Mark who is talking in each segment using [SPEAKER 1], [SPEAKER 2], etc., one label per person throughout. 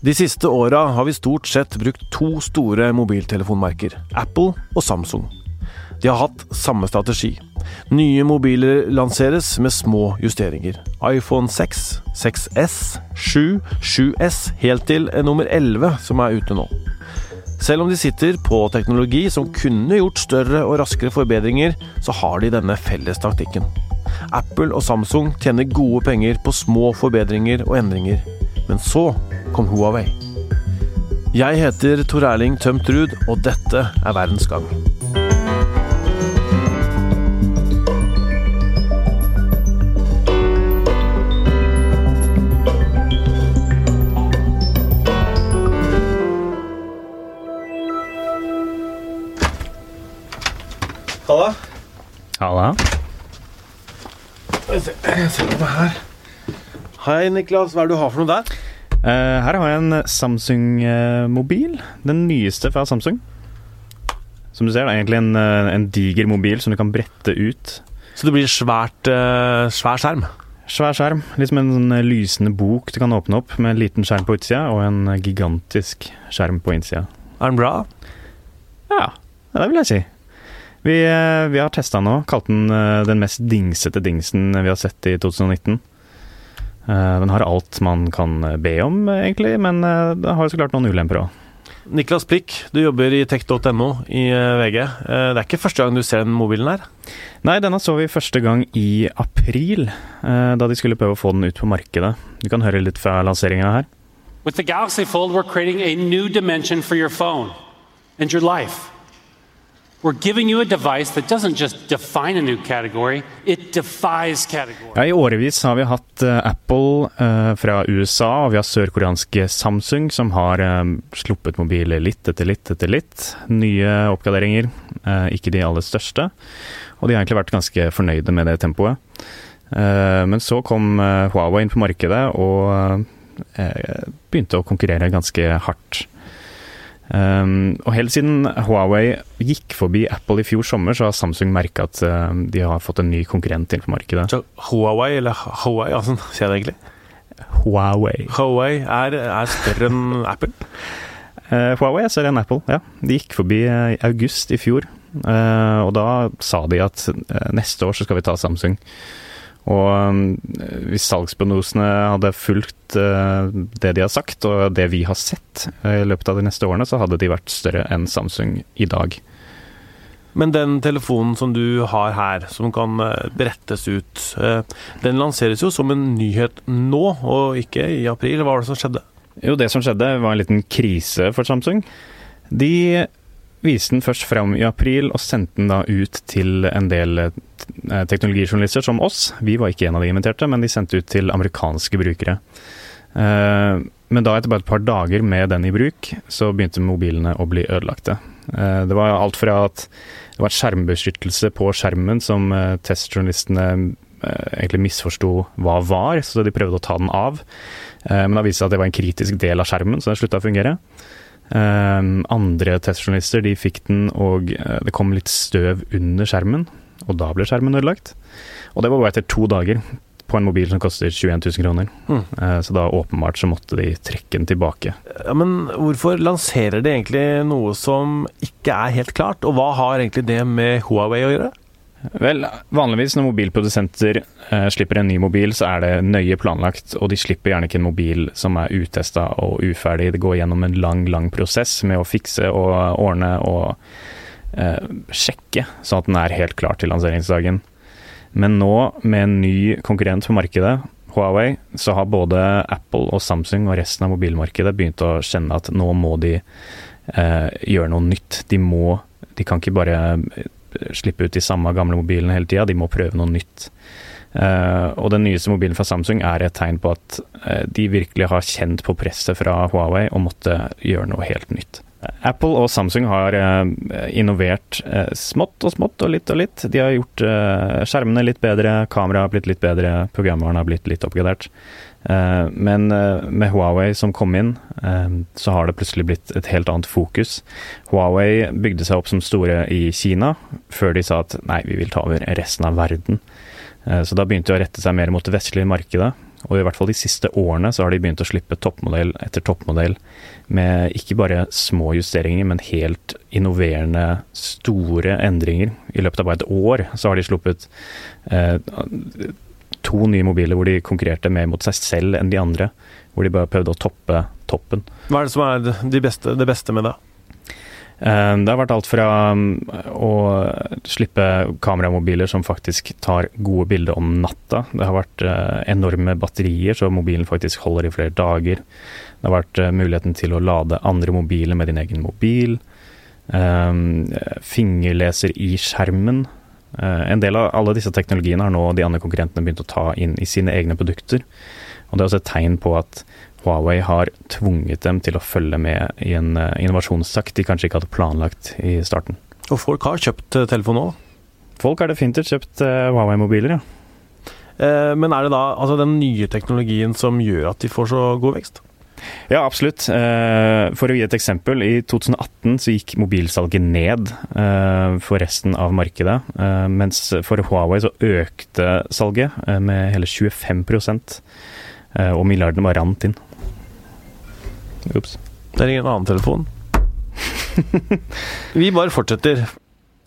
[SPEAKER 1] De siste åra har vi stort sett brukt to store mobiltelefonmerker, Apple og Samsung. De har hatt samme strategi. Nye mobiler lanseres med små justeringer. iPhone 6, 6S, 7, 7S, helt til nummer 11 som er ute nå. Selv om de sitter på teknologi som kunne gjort større og raskere forbedringer, så har de denne felles taktikken. Apple og Samsung tjener gode penger på små forbedringer og endringer. Men så kom Huawei. Jeg heter Tor Erling Tømt Ruud, og dette er Verdens gang. Halla.
[SPEAKER 2] Halla.
[SPEAKER 1] Jeg ser, jeg ser på meg her. Hei, Niklas. Hva er det du har for noe der?
[SPEAKER 2] Eh, her har jeg en Samsung-mobil. Den nyeste fra Samsung. Som du ser, det er egentlig en, eh, en diger mobil som du kan brette ut.
[SPEAKER 1] Så det blir svært, eh, svær skjerm?
[SPEAKER 2] Svær skjerm. Litt som en sånn lysende bok du kan åpne opp, med en liten skjerm på utsida og en gigantisk skjerm på innsida.
[SPEAKER 1] Er den bra?
[SPEAKER 2] Ja, det vil jeg si. Vi, vi har testa den nå. Kalt den den mest dingsete dingsen vi har sett i 2019. Eh, Den har alt man kan be om, egentlig, men eh, det har jo så klart noen ulemper òg.
[SPEAKER 1] Niklas Plikk, du jobber i tech.no i eh, VG. Eh, Det er ikke første gang du ser den mobilen her?
[SPEAKER 2] Nei, denne så vi første gang i april, eh, da de skulle prøve å få den ut på markedet. Du kan høre litt fra lanseringa her.
[SPEAKER 3] With the Galaxy Fold, we're creating a new dimension for your phone and your life. We're giving you a device that doesn't just define a new category, it defies category.
[SPEAKER 2] Ja, I årevis har vi hatt uh, Apple uh, fra USA, og vi har sørkoreanske Samsung, som har eh, sluppet mobiler litt etter litt etter litt. Nye oppgraderinger, uh, ikke de aller største. Og de har egentlig vært ganske fornøyde med det tempoet. Men så kom Huawei inn på markedet og begynte å konkurrere ganske hardt. Um, og helt siden Huawei gikk forbi Apple i fjor sommer, så har Samsung merka at uh, de har fått en ny konkurrent inn på markedet.
[SPEAKER 1] Så Huawei, eller Huawei, altså, sier det egentlig?
[SPEAKER 2] Huawei.
[SPEAKER 1] Huawei er, er større enn Apple.
[SPEAKER 2] Uh, Huawei er større enn Apple, ja. De gikk forbi eh, i august i fjor. Eh, og da sa de at neste år så skal vi ta Samsung. Og eh, hvis salgsprognosene hadde fulgt eh, det de har sagt, og det vi har sett eh, i løpet av de neste årene, så hadde de vært større enn Samsung i dag.
[SPEAKER 1] Men den telefonen som du har her, som kan eh, brettes ut, den lanseres jo som en nyhet nå, og ikke i april. Hva var det som skjedde?
[SPEAKER 2] Jo, det som skjedde var en liten krise for Samsung. De viste den først fram i april, og sendte den da ut til en del eh, teknologijournalister som oss. Vi var ikke en av de inviterte, men de sendte ut til amerikanske brukere. Eh, Men da, etter bare et par dager med den i bruk, så begynte mobilene å bli ødelagte. Eh, Det var alt fra at det var skjermbeskyttelse på skjermen som testjournalistene egentlig misforsto hva var, så de prøvde å ta den av. Men da viste det seg at det var en kritisk del av skjermen, så den slutta å fungere. Eh, andre testjournalister de fikk den, og eh, det kom litt støv under skjermen. Og da ble skjermen ødelagt. Og det var bare etter to dager på en mobil som koster 21 000 kroner.
[SPEAKER 1] Mm.
[SPEAKER 2] Så da åpenbart så måtte de trekke den tilbake.
[SPEAKER 1] Ja, men hvorfor lanserer de egentlig noe som ikke er helt klart? Og hva har egentlig det med Huawei å gjøre?
[SPEAKER 2] Vel, vanligvis når mobilprodusenter eh, slipper en ny mobil, så er det nøye planlagt, og de slipper gjerne ikke en mobil som er utesta og uferdig. Det går gjennom en lang, lang prosess med å fikse og ordne og eh, sjekke, sånn at den er helt klar til lanseringsdagen. Men nå, med en ny konkurrent på markedet, Huawei, så har både Apple og Samsung og resten av mobilmarkedet begynt å kjenne at nå må de eh, gjøre noe nytt. De må De kan ikke bare slippe ut de samme gamle mobilene hele tida, de må prøve noe nytt. Uh, og den nyeste mobilen fra Samsung er et tegn på at uh, de virkelig har kjent på presset fra Huawei og måtte gjøre noe helt nytt. Apple og Samsung har eh, innovert eh, smått og smått og litt og litt. De har gjort eh, skjermene litt bedre, kameraet har blitt litt bedre, programvaren har blitt litt oppgradert. Men med Huawei som kom inn, så har det plutselig blitt et helt annet fokus. Huawei bygde seg opp som store i Kina, før de sa at nei, vi vil ta over resten av verden. Så da begynte de å rette seg mer mot det vestlige markedet. Og i hvert fall de siste årene så har de begynt å slippe toppmodell etter toppmodell med ikke bare små justeringer, men helt innoverende, store endringer. I løpet av bare et år så har de sluppet eh, to nye mobiler hvor de konkurrerte mer mot seg selv enn de andre. Hvor de bare prøvde å toppe toppen.
[SPEAKER 1] Hva er det som er det beste, det beste med det?
[SPEAKER 2] Eh, det har vært alt fra um, å slippe kameramobiler som faktisk tar gode bilder om natta. Det har vært eh, enorme batterier, så mobilen faktisk holder i flere dager. Det har vært eh, muligheten til å lade andre mobiler med din egen mobil. Fingerleser i skjermen. En del av alle disse teknologiene har nå de andre konkurrentene begynt å ta inn i sine egne produkter. Og det er også et tegn på at Huawei har tvunget dem til å følge med i en uh, innovasjonstakt de kanskje ikke hadde planlagt i starten.
[SPEAKER 1] Og folk har kjøpt uh, telefon nå?
[SPEAKER 2] Folk har definitivt kjøpt uh, Huawei-mobiler, ja.
[SPEAKER 1] men er det da altså den nye teknologien som gjør at de får så god vekst?
[SPEAKER 2] Ja, absolutt. For å gi et eksempel. I 2018 så gikk mobilsalget ned for resten av markedet. Mens for Huawei så økte salget med hele 25% og milliardene bare rant inn.
[SPEAKER 1] Ops. Det ringer en annen telefon. Vi bare fortsetter.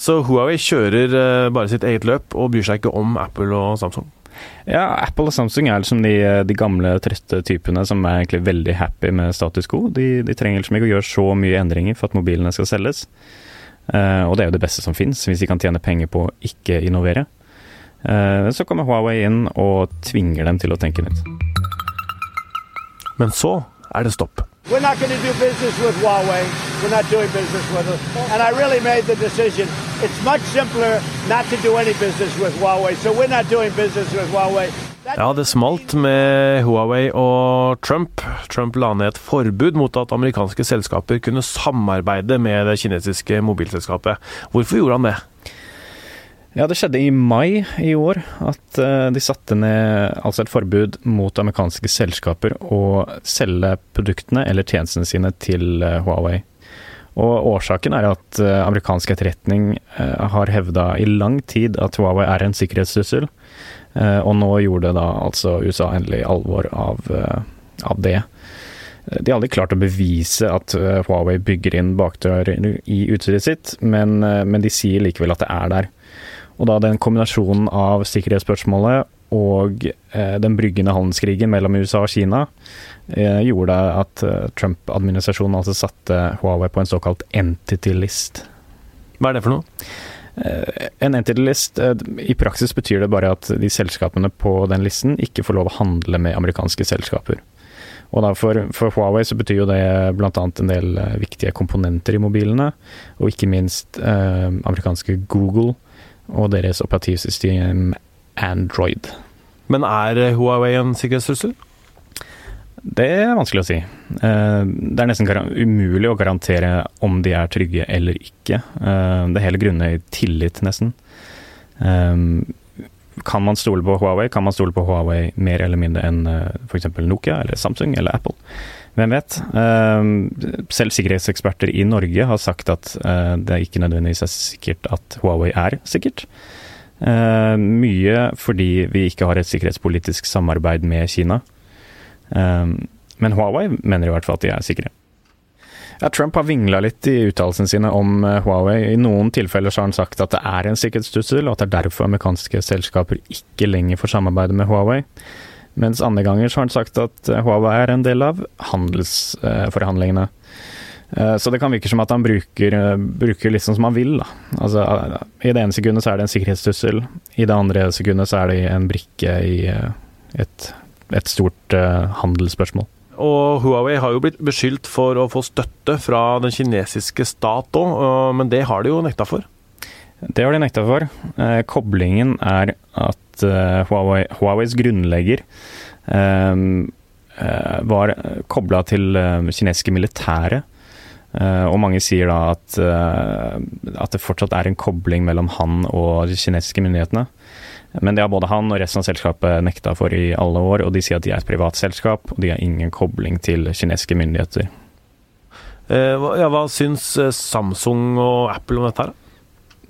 [SPEAKER 1] Så Huawei kjører eh, bare sitt eget løp og bryr seg ikke om Apple og Samsung?
[SPEAKER 2] Ja, Apple og Samsung er liksom de, de gamle, trøtte typene som er egentlig veldig happy med status quo. De, de trenger liksom ikke å gjøre så mye endringer for at mobilene skal selges. Uh, og det er jo det beste som fins, hvis de kan tjene penger på å ikke innovere. Uh, så kommer Huawei inn og tvinger dem til å tenke nytt.
[SPEAKER 1] Men så er det stopp. We're not going to do business with Huawei. We're not doing business with them. And I really made the decision. It's much simpler not to do any business with Huawei. So we're not doing business with Huawei. Ja, det smalt med Huawei og Trump. Trump la ned et forbud mot at amerikanske selskaper kunne samarbeide med det kinesiske mobilselskapet. Hvorfor gjorde han det?
[SPEAKER 2] Ja, det skjedde i mai i år at uh, de satte ned altså et forbud mot amerikanske selskaper å selge produktene eller tjenestene sine til uh, Huawei. Og årsaken er at uh, amerikansk etterretning har hevda i lang tid at Huawei er en sikkerhetstrussel, og nå gjorde da altså USA endelig alvor av, av det. De har aldri klart å bevise at Huawei bygger inn bakdører i utstyret sitt, men, men de sier likevel at det er der. Og da den kombinasjonen av sikkerhetsspørsmålet og eh, den bryggende handelskrigen mellom USA og Kina eh, gjorde at eh, Trump-administrasjonen altså satte Huawei på en såkalt entity list.
[SPEAKER 1] Hva er det for noe?
[SPEAKER 2] Eh, en entity list, eh, i praksis betyr det bare at de selskapene på den listen ikke får lov å handle med amerikanske selskaper. Og for, for, Huawei så betyr jo det bl.a. en del eh, viktige komponenter i mobilene, og ikke minst amerikanske Google og deres operativsystem Android.
[SPEAKER 1] Men er Huawei en sikkerhetstrussel?
[SPEAKER 2] Det er vanskelig å si. Eh, det er nesten umulig å garantere om de er trygge eller ikke. Eh, det hele grunnet i tillit, nesten. Eh, kan man stole på Huawei? Kan man stole på Huawei mer eller mindre enn f.eks. Nokia eller Samsung eller Apple? Hvem vet? Selv sikkerhetseksperter i Norge har sagt at det ikke nødvendigvis er sikkert at Huawei er sikkert. Mye fordi vi ikke har et sikkerhetspolitisk samarbeid med Kina. Men Huawei mener i hvert fall at de er sikre. Ja, Trump har vingla litt i uttalelsene sine om Huawei. I noen tilfeller har han sagt at det er en sikkerhetstrussel, og at det er derfor amerikanske selskaper ikke lenger får samarbeide med Huawei. Mens andre ganger så har han sagt at eh, Huawei er en del av handelsforhandlingene. Eh, så det kan virke som at han bruker, eh, bruker litt sånn som han vil. Da. Altså, I det ene sekundet så er det en sikkerhetstussel, i det andre sekundet så er det en brikke i et, et stort handelsspørsmål.
[SPEAKER 1] Og Huawei har jo blitt beskyldt for å få støtte fra den kinesiske stat òg, men det har de jo nekta for.
[SPEAKER 2] Det har de nekta for. Koblingen er at uh, Huawei, Huaweis grunnlegger um, uh, var kobla til kinesiske militære. og mange sier da at, at det fortsatt er en kobling mellom han og de kinesiske myndighetene. Men det har både han og resten av selskapet nekta for i alle år, og de sier at de er et privat selskap, og de har ingen kobling til kinesiske myndigheter.
[SPEAKER 1] ja, hva syns Samsung og Apple om dette her?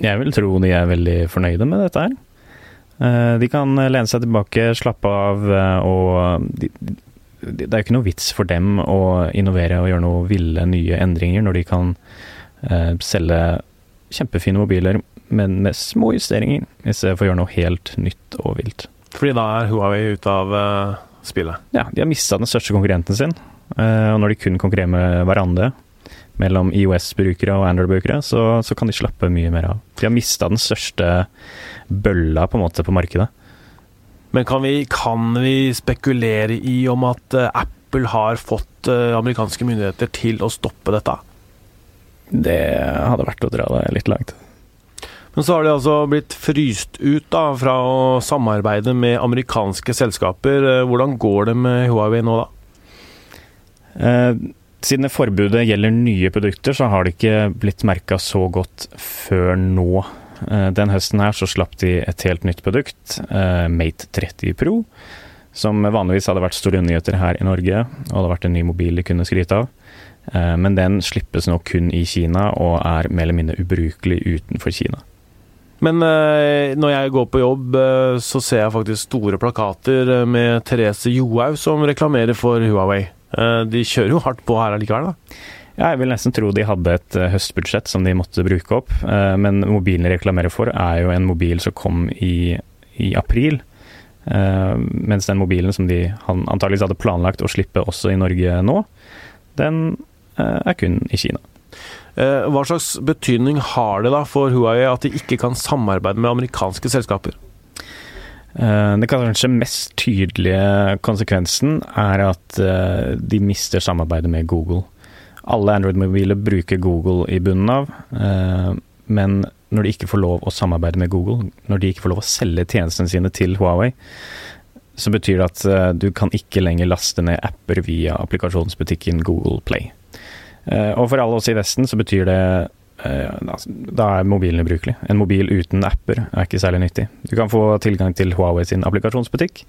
[SPEAKER 2] Jeg vil tro de er veldig fornøyde med dette her. De kan lene seg tilbake, slappe av og de, det er jo ikke noe vits for dem å innovere og gjøre noe ville nye endringer når de kan eh, selge kjempefine mobiler, men med små justeringer, i stedet for å gjøre noe helt nytt og vilt.
[SPEAKER 1] Fordi da er Huawei ute av uh, spillet?
[SPEAKER 2] Ja, de har mista den største konkurrenten sin. Uh, og når de kun konkurrerer med hverandre, mellom IOS-brukere og Android-brukere, så, så, kan de slappe mye mer av. De har mista den største bølla på en måte på markedet.
[SPEAKER 1] Men kan vi, kan vi spekulere i om at uh, Apple har fått uh, amerikanske myndigheter til å stoppe dette?
[SPEAKER 2] Det hadde vært å dra det litt langt.
[SPEAKER 1] Men så har de altså blitt fryst ut da, fra å samarbeide med amerikanske selskaper. Eh, hvordan går det med Huawei nå, da?
[SPEAKER 2] Eh, siden forbudet gjelder nye produkter, så har det ikke blitt merka så godt før nå. Eh, den høsten her så slapp de et helt nytt produkt, eh, Mate 30 Pro. Som vanligvis hadde vært store nyheter her i Norge, og hadde vært en ny mobil de kunne skryte av. Eh, men den slippes nå kun i Kina, og er mer eller mindre ubrukelig utenfor Kina.
[SPEAKER 1] Men når jeg går på jobb, så ser jeg faktisk store plakater med Therese Johaug som reklamerer for Huawei. De kjører jo hardt på her allikevel, da?
[SPEAKER 2] Ja, jeg vil nesten tro de hadde et uh, høstbudsjett som de måtte bruke opp. Uh, men mobilen de reklamerer for, er jo en mobil som kom i, i april. Mens den mobilen som de antakeligvis hadde planlagt å slippe også i Norge nå, den er kun i Kina.
[SPEAKER 1] Hva slags betydning har det da for Huawei at de ikke kan samarbeide med amerikanske selskaper?
[SPEAKER 2] Det kanskje mest tydelige konsekvensen er at de mister samarbeidet med Google. Alle Android-mobiler bruker Google i bunnen av, eh, men når de ikke får lov å samarbeide med Google, når de ikke får lov å selge tjenestene sine til Huawei, så betyr det at eh, du kan ikke lenger laste ned apper via applikasjonsbutikken Google Play. Eh, og for alle oss i Vesten så betyr det da er mobilen ubrukelig. En mobil uten apper er ikke særlig nyttig. Du kan få tilgang til Huawei sin applikasjonsbutikk,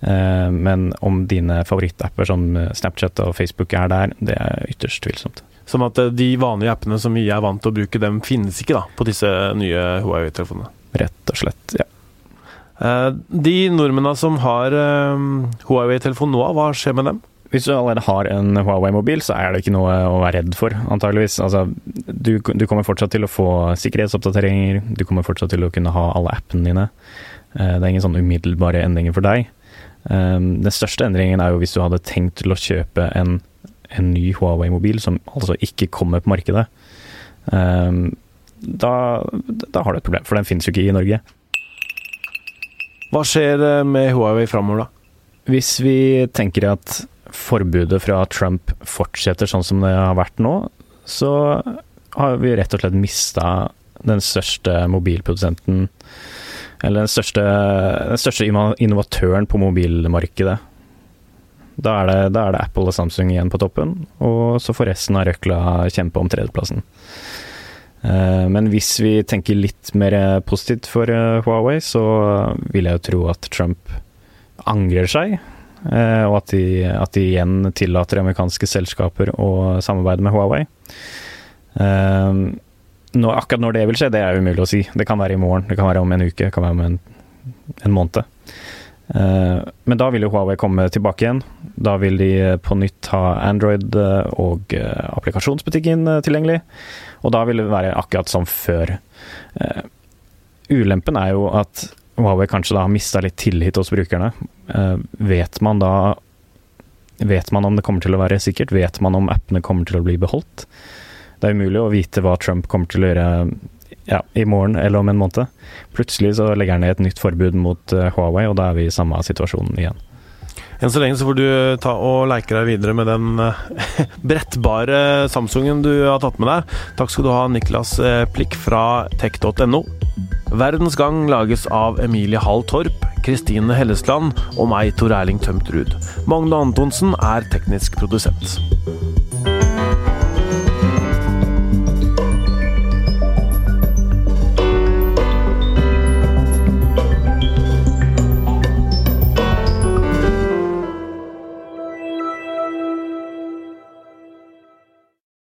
[SPEAKER 2] Eh, men om dine favorittapper som Snapchat og Facebook er der, det er ytterst tvilsomt.
[SPEAKER 1] Som at eh, de vanlige appene som vi er vant til å bruke, dem finnes ikke da, på disse nye Huawei-telefonene?
[SPEAKER 2] Rett og slett, ja.
[SPEAKER 1] Eh, de nordmennene som har Huawei-telefon nå, hva skjer med dem?
[SPEAKER 2] Hvis du allerede har en Huawei-mobil, så er det ikke noe å være redd for, antageligvis. Altså, du, du, kommer fortsatt til å få sikkerhetsoppdateringer, du kommer fortsatt til å kunne ha alle appene dine. Det er ingen sånn umiddelbare endringer for deg. Um, den største endringen er jo hvis du hadde tenkt til å kjøpe en, en ny Huawei-mobil som altså ikke kommer på markedet. Um, da, da, har du et problem, for den finnes jo ikke i Norge.
[SPEAKER 1] Hva skjer eh, med Huawei framover, da?
[SPEAKER 2] Hvis vi tenker at forbudet fra Trump fortsetter sånn som det har vært nå, så har vi rett og slett mista den største mobilprodusenten eller den største, den største innovatøren på mobilmarkedet. Da er, det, da er, det, Apple og Samsung igjen på toppen, og så får resten av røkla kjempe om tredjeplassen. Eh, men hvis vi tenker litt mer positivt for eh, Huawei, så vil jeg jo tro at Trump angrer seg, og at de, at de igjen tillater amerikanske selskaper å samarbeide med Huawei Nå, akkurat når det vil skje, det er umulig å si. Det kan være i morgen, det kan være om en uke, det kan være om en, en måned. Uh, men da vil jo Huawei komme tilbake igjen. Da vil de på nytt ha Android eh, og applikasjonsbutikken tilgjengelig. Og da vil det være akkurat som før. Ulempen er jo at Huawei kanskje da har mista litt tillit hos brukerne. vet man da Vet man om det kommer til å være sikkert? Vet man om appene kommer til å bli beholdt? Det er umulig å vite hva Trump kommer til å gjøre ja, i morgen eller om en måned. Plutselig så legger han ned et nytt forbud mot uh, Huawei, og da er vi i samme situasjon igjen.
[SPEAKER 1] Enn så lenge så får du ta og leke deg videre med den brettbare Samsungen du har tatt med deg. Takk skal du ha, Niklas Plikk fra tech.no. Verdens Gang lages av Emilie Hall Torp, Kristine Hellesland og meg, Tor Erling Tømtrud. Magne Antonsen er teknisk produsent.